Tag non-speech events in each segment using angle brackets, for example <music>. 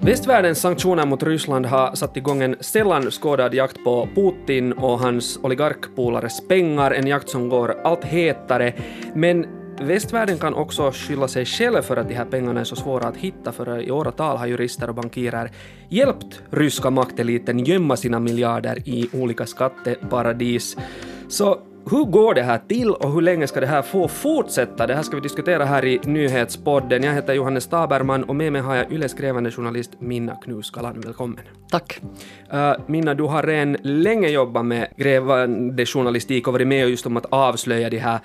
Västvärldens sanktioner mot Ryssland har satt igång en sällan skådad jakt på Putin och hans oligarkpolares pengar, en jakt som går allt hetare. Men västvärlden kan också skylla sig själv för att de här pengarna är så svåra att hitta, för i åratal har jurister och bankirer hjälpt ryska makteliten gömma sina miljarder i olika skatteparadis. Så hur går det här till och hur länge ska det här få fortsätta? Det här ska vi diskutera här i Nyhetspodden. Jag heter Johannes Taberman och med mig har jag Yles grävande journalist Minna Knuskalan. Välkommen. Tack. Uh, Minna, du har redan länge jobbat med grävande journalistik och varit med just om att avslöja de här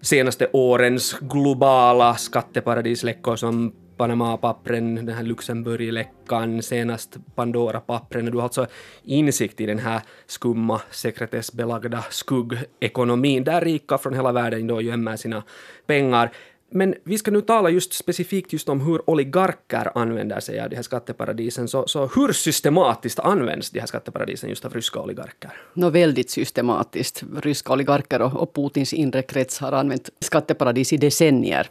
senaste årens globala skatteparadisläckor som Panama-pappren, den här Luxemburg-läckan, senast Pandora-pappren. Du har alltså insikt i den här skumma, sekretessbelagda skuggekonomin där rika från hela världen då gömmer sina pengar. Men vi ska nu tala just specifikt just om hur oligarker använder sig av de här skatteparadisen. Så, så hur systematiskt används de här skatteparadisen just av ryska oligarker? No, väldigt systematiskt. Ryska oligarker och, och Putins inre krets har använt skatteparadis i decennier.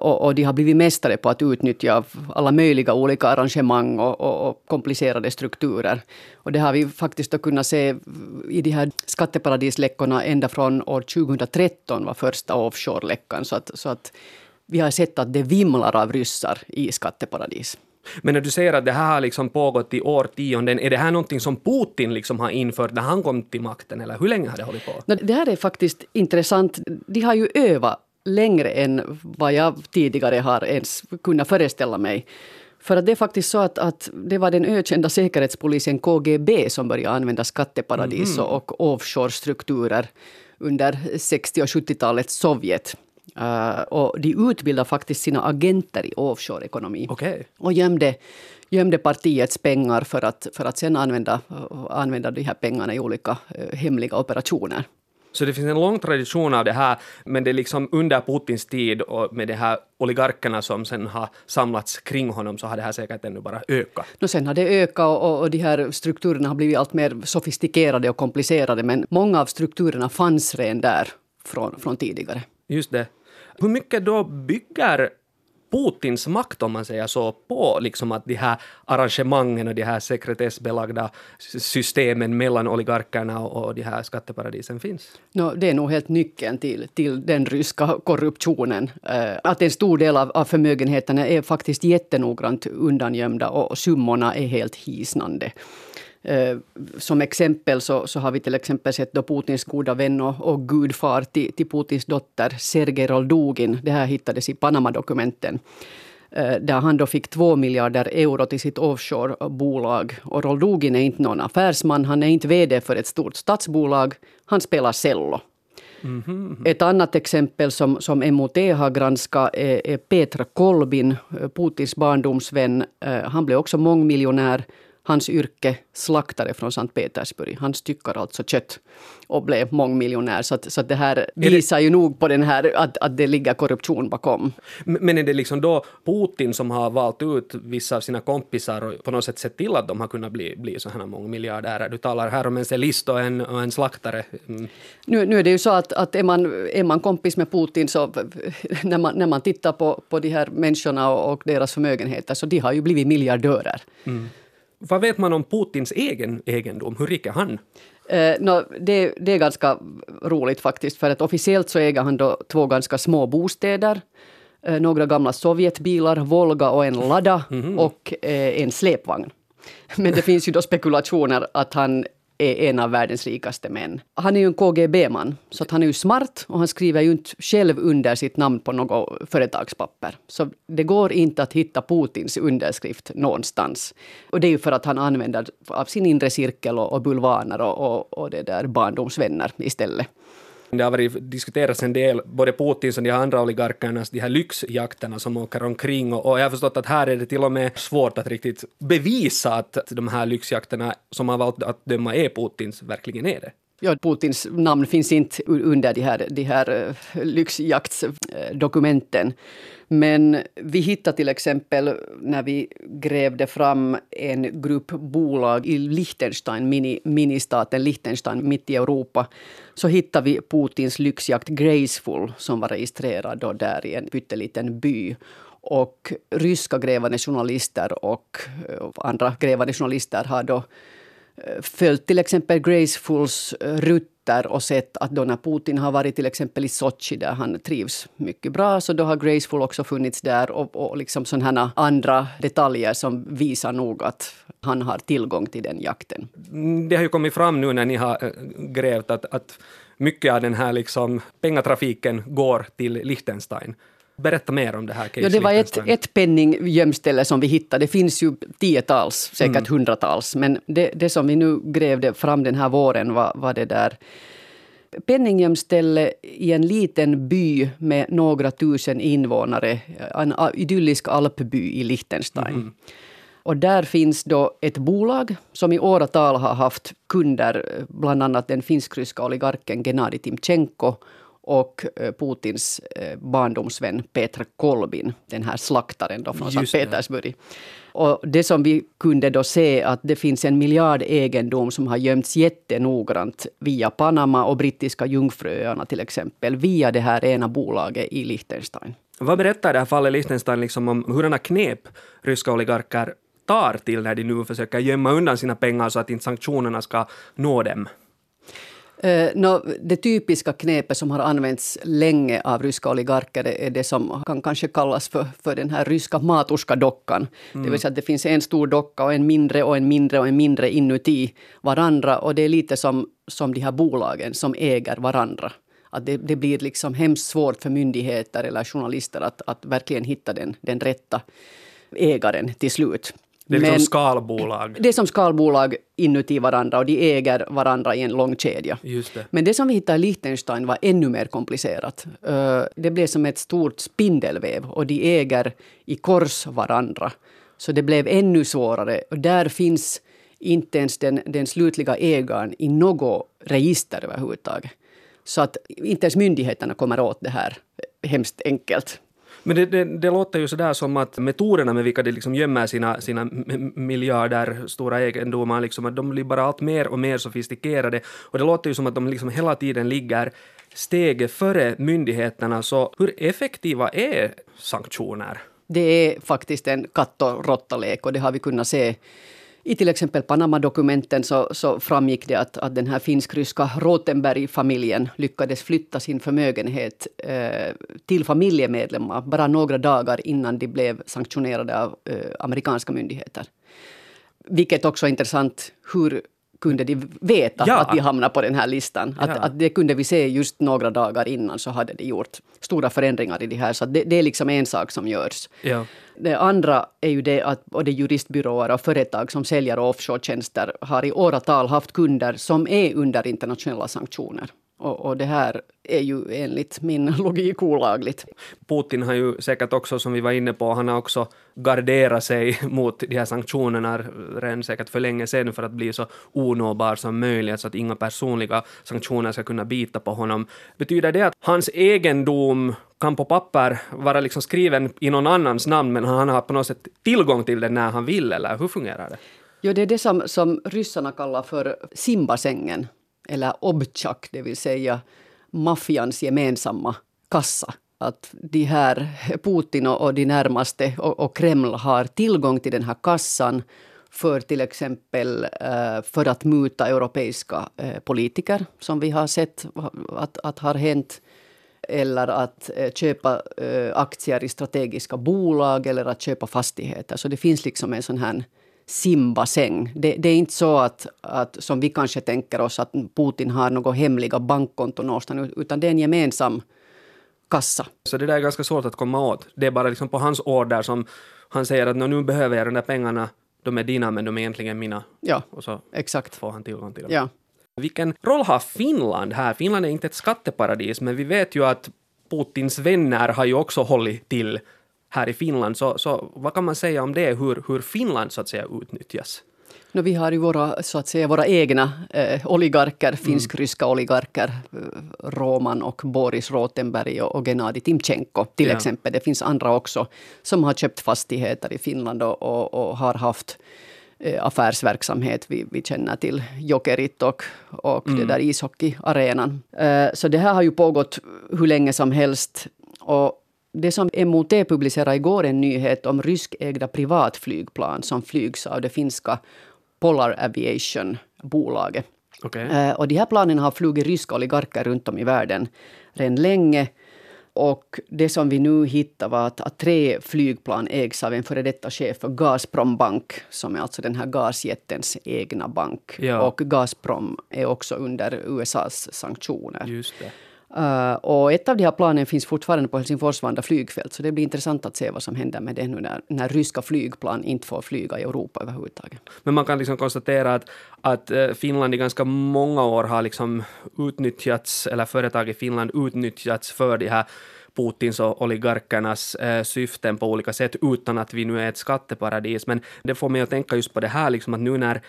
Och, och, de har blivit mästare på att utnyttja alla möjliga olika arrangemang och, och, och, komplicerade strukturer. Och det har vi faktiskt kunnat se i de här skatteparadisläckorna ända från år 2013 var första offshore-läckan. Så att, så att vi har sett att det vimlar av ryssar i skatteparadis. Men när du säger att det här har liksom pågått i årtionden, är det här någonting som Putin liksom har infört när han kom till makten, eller hur länge har det hållit på? Det här är faktiskt intressant. De har ju övat längre än vad jag tidigare har ens kunnat föreställa mig. För att det är faktiskt så att, att det var den ökända säkerhetspolisen KGB som började använda skatteparadis mm. och offshore-strukturer under 60 och 70-talets Sovjet. Uh, och de utbildade faktiskt sina agenter i offshore-ekonomi. Okay. Och gömde, gömde partiets pengar för att, för att sen använda, använda de här pengarna i olika uh, hemliga operationer. Så det finns en lång tradition av det här, men det är liksom under Putins tid och med de här oligarkerna som sen har samlats kring honom så har det här säkert ännu bara ökat. No, sen har det ökat och, och de här strukturerna har blivit allt mer sofistikerade och komplicerade, men många av strukturerna fanns redan där från, från tidigare. Just det. Hur mycket då bygger Putins makt, om man säger så, på liksom att de här arrangemangen och de här sekretessbelagda systemen mellan oligarkerna och de här skatteparadisen finns? No, det är nog helt nyckeln till, till den ryska korruptionen. Eh, att en stor del av, av förmögenheterna är faktiskt jättenoggrant undangömda och summorna är helt hisnande. Eh, som exempel så, så, har vi till exempel sett då Putins goda vän och, och gudfar till, till Putins dotter Sergej Roldugin. Det här hittades i Panama-dokumenten. Eh, där han då fick två miljarder euro till sitt offshorebolag. Och Roldugin är inte någon affärsman, han är inte VD för ett stort statsbolag. Han spelar cello. Mm -hmm. Ett annat exempel som, som MOT har granskat är, är Petra Kolbin, eh, Putins barndomsvän. Han blev också mångmiljonär hans yrke slaktare från Sankt Petersburg. Han styckar alltså kött och blev mångmiljonär. Så, att, så att det här visar det... ju nog på den här, att, att det ligger korruption bakom. Men är det liksom då Putin som har valt ut vissa av sina kompisar och på något sätt sett till att de har kunnat bli, bli så här mångmiljardärer? Du talar här om en cellist och en, och en slaktare. Mm. Nu, nu är det ju så att, att är, man, är man kompis med Putin så <laughs> när man, när man tittar på, på de här människorna och, och deras förmögenheter så de har ju blivit miljardörer. Mm. Vad vet man om Putins egen egendom? Hur rik är han? Eh, no, det, det, är ganska roligt faktiskt, för att officiellt så äger han då två ganska små bostäder, eh, några gamla Sovjetbilar, Volga och en Lada mm -hmm. och eh, en släpvagn. Men det finns ju då spekulationer att han är en av världens rikaste män. Han är ju en KGB-man, så att han är ju smart och han skriver ju inte själv under sitt namn på något företagspapper. Så det går inte att hitta Putins underskrift någonstans. Och det är ju för att han använder av sin inre cirkel och, och bulvaner och, och, och det där barndomsvänner istället. Det har varit diskuterats en del, både Putins och de andra oligarkernas, de här lyxjakterna som åker omkring och, och jag har förstått att här är det till och med svårt att riktigt bevisa att de här lyxjakterna som har valt att döma är Putins verkligen är det. Ja, Putins namn finns inte under de här, de här eh, lyxjaktsdokumenten. Men vi hittade till exempel när vi grävde fram en grupp bolag i Liechtenstein, mini, ministaten Liechtenstein mitt i Europa, så hittade vi Putins lyxjakt Graceful som var registrerad då där i en pytteliten by. Och ryska grävande journalister och eh, andra grävande journalister har då följt till exempel Gracefuls eh, rutter och sett att då när Putin har varit till exempel i Sochi där han trivs mycket bra så då har Graceful också funnits där och, och liksom sådana andra detaljer som visar nog att han har tillgång till den jakten. Mm, det har ju kommit fram nu när ni har eh, grävt att, att mycket av den här liksom pengatrafiken går till Liechtenstein. Berätta mer om det här ja, Det var ett, ett penninggömställe som vi hittade. Det finns ju tiotals, säkert mm. hundratals. Men det, det som vi nu grävde fram den här våren var, var det där penninggömställe i en liten by med några tusen invånare. En idyllisk alpby i Liechtenstein. Mm. Och där finns då ett bolag som i åratal har haft kunder, bland annat den finsk-ryska oligarken Gennadij Timchenko och eh, Putins eh, barndomsvän Petr Kolbin, den här slaktaren då från Sankt Petersburg. Och det som vi kunde då se att det finns en miljard egendom som har gömts jättenoggrant via Panama och brittiska Jungfruöarna till exempel, via det här ena bolaget i Liechtenstein. Vad berättar det här fallet Liechtenstein liksom om hurdana knep ryska oligarker tar till när de nu försöker gömma undan sina pengar så att inte sanktionerna ska nå dem? Uh, no, det typiska knepet som har använts länge av ryska oligarker är det som kan kanske kallas för, för den här ryska matuska-dockan. Mm. Det vill säga att det finns en stor docka och en mindre och en mindre och en mindre inuti varandra. Och det är lite som, som de här bolagen som äger varandra. Att det, det blir liksom hemskt svårt för myndigheter eller journalister att, att verkligen hitta den, den rätta ägaren till slut. Det är liksom Men, skalbolag. Det är som skalbolag inuti varandra och de äger varandra i en lång kedja. Just det. Men det som vi hittade i Liechtenstein var ännu mer komplicerat. Eh, det blev som ett stort spindelväv och de äger i kors varandra. Så det blev ännu svårare. Och där finns inte ens den, den slutliga ägaren i något register överhuvudtaget. Så att inte ens myndigheterna kommer åt det här hemskt enkelt. Men det, det, det, låter ju sådär som att metoderna med vilka de liksom gömmer sina, sina miljarder stora egendomar, liksom, att de blir bara allt mer och mer sofistikerade. Och det låter ju som att de liksom hela tiden ligger steget före myndigheterna. Så hur effektiva är sanktioner? Det är faktiskt en katt och råttalek och det har vi kunnat se i till exempel Panama-dokumenten så, så, framgick det att, att den här finsk-ryska Rotenberg-familjen lyckades flytta sin förmögenhet eh, till familjemedlemmar bara några dagar innan de blev sanktionerade av eh, amerikanska myndigheter. Vilket också är intressant. Hur kunde de veta ja. att de hamnade på den här listan. Att, ja. att det kunde vi se just några dagar innan så hade de gjort stora förändringar i det här. Så det, det, är liksom en sak som görs. Ja. Det andra är ju det att både juristbyråer och företag som säljer offshore-tjänster har i åratal haft kunder som är under internationella sanktioner. Och, och, det här är ju enligt min <laughs> logik olagligt. Putin har ju säkert också, som vi var inne på, han har också garderat sig <laughs> mot de här sanktionerna redan säkert för länge sedan för att bli så onåbar som möjligt så att inga personliga sanktioner ska kunna bita på honom. Betyder det att hans egendom kan på papper vara liksom skriven i någon annans namn men han har på något sätt tillgång till den när han vill eller hur fungerar det? Jo, det är det som, som ryssarna kallar för simbasängen eller obchak, det vill säga maffians gemensamma kassa. Att de här, Putin och de närmaste och, och Kreml har tillgång till den här kassan för till exempel eh, för att muta europeiska eh, politiker, som vi har sett att, att har hänt eller att eh, köpa aktier i strategiska bolag eller att köpa fastigheter. Så det finns liksom en sån här simbassäng. Det, det, är inte så att, att, som vi kanske tänker oss, att Putin har några hemliga bankkonton någonstans, utan det är en gemensam kassa. Så det där är ganska svårt att komma åt. Det är bara liksom på hans order som han säger att nu behöver jag de där pengarna, de är dina men de är egentligen mina. Ja, och så exakt. får han tillgång till dem. Ja. Vilken roll har Finland här? Finland är inte ett skatteparadis, men vi vet ju att Putins vänner har ju också hållit till här i Finland. Så, så vad kan man säga om det, hur, hur Finland så att säga utnyttjas? No, vi har ju våra, så att säga, våra egna eh, oligarker, finsk-ryska oligarker. eh, Roman och Boris Rotenberg och, och Gennadij Timchenko till Ja. exempel. Det finns andra också som har köpt fastigheter i Finland och, och, och har haft eh, affärsverksamhet. Vi, vi känner till Jokerit och, och det där ishockeyarenan. Eh, så det här har ju pågått hur länge som helst. Och det som MOT publicerade igår en nyhet om ryskägda privatflygplan som flygs av det finska Polar Aviation-bolaget. Okej. Eh, Och de här planen har flugit ryska oligarker runt om i världen redan länge. Och det som vi nu hittade var att, att tre flygplan ägs av en före detta chef för Gazprom Bank, som är alltså den här gasjättens egna bank. Ja. Och Gazprom är också under USAs sanktioner. Just det. Uh, och ett av de här planen finns fortfarande på Helsingfors-Vanda flygfält, så det blir intressant att se vad som händer med det nu när, när ryska flygplan inte får flyga i Europa överhuvudtaget. Men man kan liksom konstatera att, att eh, Finland i ganska många år har liksom utnyttjats, eller företag i Finland utnyttjats för de här Putins och oligarkernas eh, syften på olika sätt utan att vi nu är ett skatteparadis. Men det får mig att tänka just på det här liksom att nu när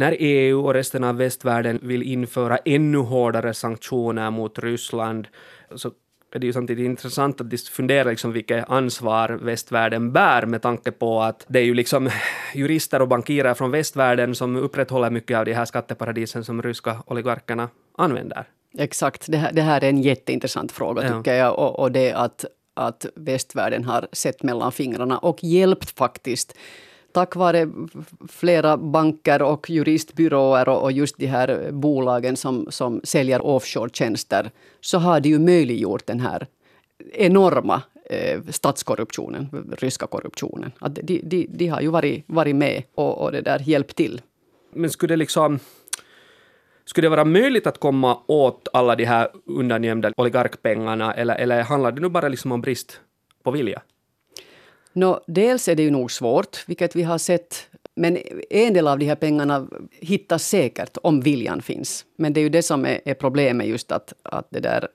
när EU och resten av västvärlden vill införa ännu hårdare sanktioner mot Ryssland så är det ju samtidigt intressant att fundera liksom vilket ansvar västvärlden bär med tanke på att det är ju liksom <laughs> jurister och bankirer från västvärlden som upprätthåller mycket av de här skatteparadisen som ryska oligarkerna använder. Exakt, det här, det här är en jätteintressant fråga Ja. tycker jag. Och, och det att, att västvärlden har sett mellan fingrarna och hjälpt faktiskt tack vare flera banker och juristbyråer och, och just de här bolagen som, som säljer offshore-tjänster så har det ju möjliggjort den här enorma eh, statskorruptionen, ryska korruptionen. Att de, de, de har ju varit, varit med och, och det där hjälpt till. Men skulle det liksom skulle det vara möjligt att komma åt alla de här undangömda oligarkpengarna eller, eller handlar det nu bara liksom om brist på vilja? Nå, dels är det ju nog svårt, vilket vi har sett. Men en del av de här pengarna hittas säkert om viljan finns. Men det är ju det som är, är problemet, just att, att det där...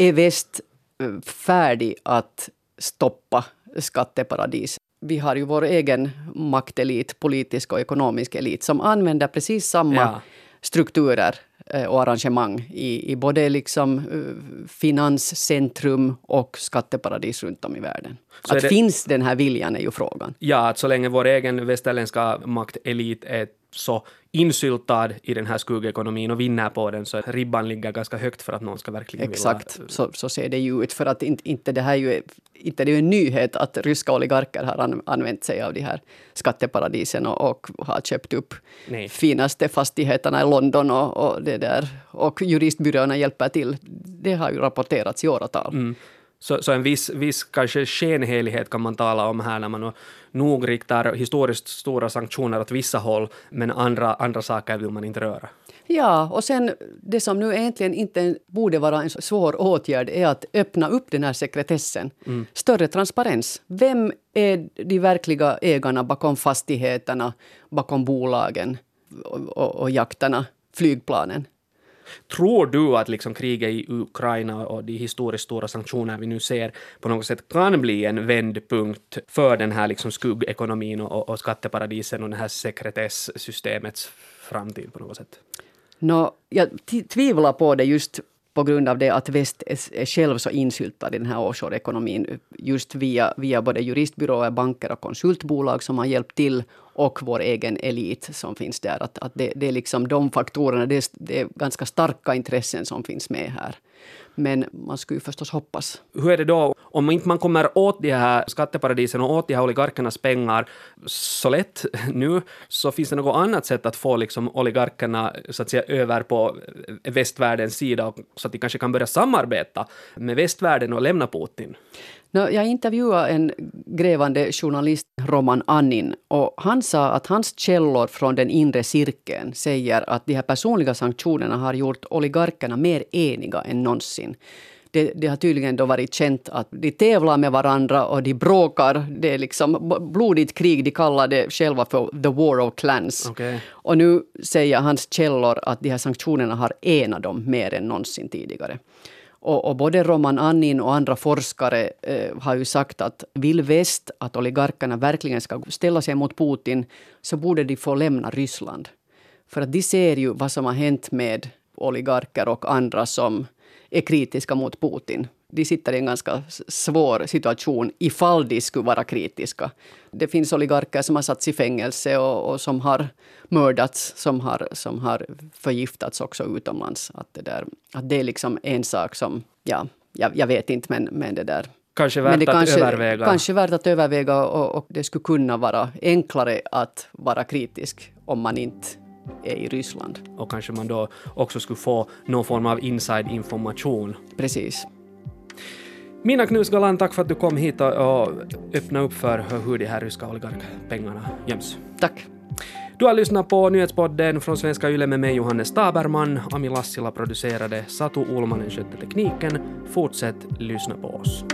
Är väst eh, färdig att stoppa skatteparadis? Vi har ju vår egen maktelit, politisk och ekonomisk elit, som använder precis samma Ja. strukturer och arrangemang i, i både liksom eh, finanscentrum och skatteparadis runt om i världen. Så att det- finns den här viljan är ju frågan. Ja, att så länge vår egen västerländska maktelit är så insyltad i den här skuggekonomin och vinner på den så ribban ligger ganska högt för att någon ska verkligen Exakt, vilja... så, så ser det ju ut. För att inte, inte det här är ju inte det är en nyhet att ryska oligarker har an, använt sig av de här skatteparadisen och, och har köpt upp Nej. finaste fastigheterna i London och, och det där. Och juristbyråerna hjälper till. Det har ju rapporterats i åratal. Mm. Så, så en viss, viss kanske skenhelighet kan man tala om här när man nog- riktar historiskt stora sanktioner åt vissa håll, men andra, andra saker vill man inte röra. Ja, och sen det som nu egentligen inte borde vara en svår åtgärd är att öppna upp den här sekretessen. Större transparens. Vem är de verkliga ägarna bakom fastigheterna, bakom bolagen och, och, och jakterna, flygplanen? Tror du att liksom kriget i Ukraina och de historiskt stora sanktioner vi nu ser på något sätt kan bli en vändpunkt för den här liksom skuggekonomin och, och skatteparadisen och det här sekretessystemets framtid på något sätt? Nå, jag tvivlar på det just på grund av det att väst är, själv så insyltad i den här offshore-ekonomin. Just via, via både juristbyråer, banker och konsultbolag som har hjälpt till och vår egen elit som finns där. Att, att det, det är liksom de faktorerna, det är, det är ganska starka intressen som finns med här. Men man skulle ju förstås hoppas. Hur är det då om inte man kommer åt de här skatteparadisen och åt de här oligarkernas pengar så lätt <laughs> nu, så finns det något annat sätt att få liksom oligarkerna så att säga över på västvärldens sida så att de kanske kan börja samarbeta med västvärlden och lämna Putin? Jag intervjuade en grävande journalist, Roman Annin, och han sa att hans källor från den inre cirkeln säger att de här personliga sanktionerna har gjort oligarkerna mer eniga än någonsin. Det, det har tydligen då varit känt att de tävlar med varandra och de bråkar. Det är liksom blodigt krig. De kallar det själva för the war of clans. Okej. Och nu säger hans källor att de här sanktionerna har enat dem mer än någonsin tidigare. Och, och, både Roman Annin och andra forskare eh, har ju sagt att vill väst att oligarkerna verkligen ska ställa sig mot Putin så borde de få lämna Ryssland. För att de ser ju vad som har hänt med oligarker och andra som är kritiska mot Putin. De sitter i en ganska svår situation ifall de skulle vara kritiska. Det finns oligarker som har satts i fängelse och, och som har mördats, som har, som har förgiftats också utomlands. Att det, där, att det är liksom en sak som, ja, jag, jag vet inte, men, men det där Kanske värt men det att kanske, överväga. Kanske värt att överväga och, och det skulle kunna vara enklare att vara kritisk om man inte är i Ryssland. Och kanske man då också skulle få någon form av inside-information. Precis. Mina Knusgalan, tack för att du kom hit och öppnade upp för hur de här ryska oligarkpengarna göms. Tack. Du har lyssnat på nyhetspodden från Svenska Yle med mig Johannes Taberman. Ami Lassila producerade, Satu Ulmanen skötte tekniken. Fortsätt lyssna på oss.